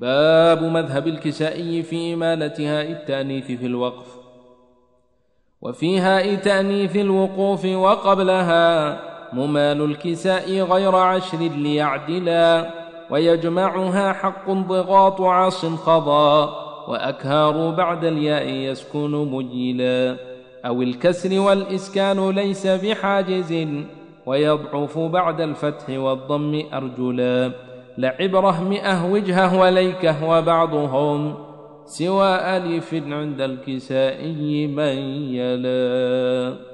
باب مذهب الكسائي في إمالتها التأنيث في الوقف. وفيها تأنيث الوقوف وقبلها ممال الكساء غير عشر ليعدلا ويجمعها حق ضغاط عاص خضا وأكهار بعد الياء يسكن مجيلا أو الكسر والإسكان ليس بحاجز ويضعف بعد الفتح والضم أرجلا. لعبره مئة وجهه وليكه وبعضهم سوى ألف عند الكسائي من يلا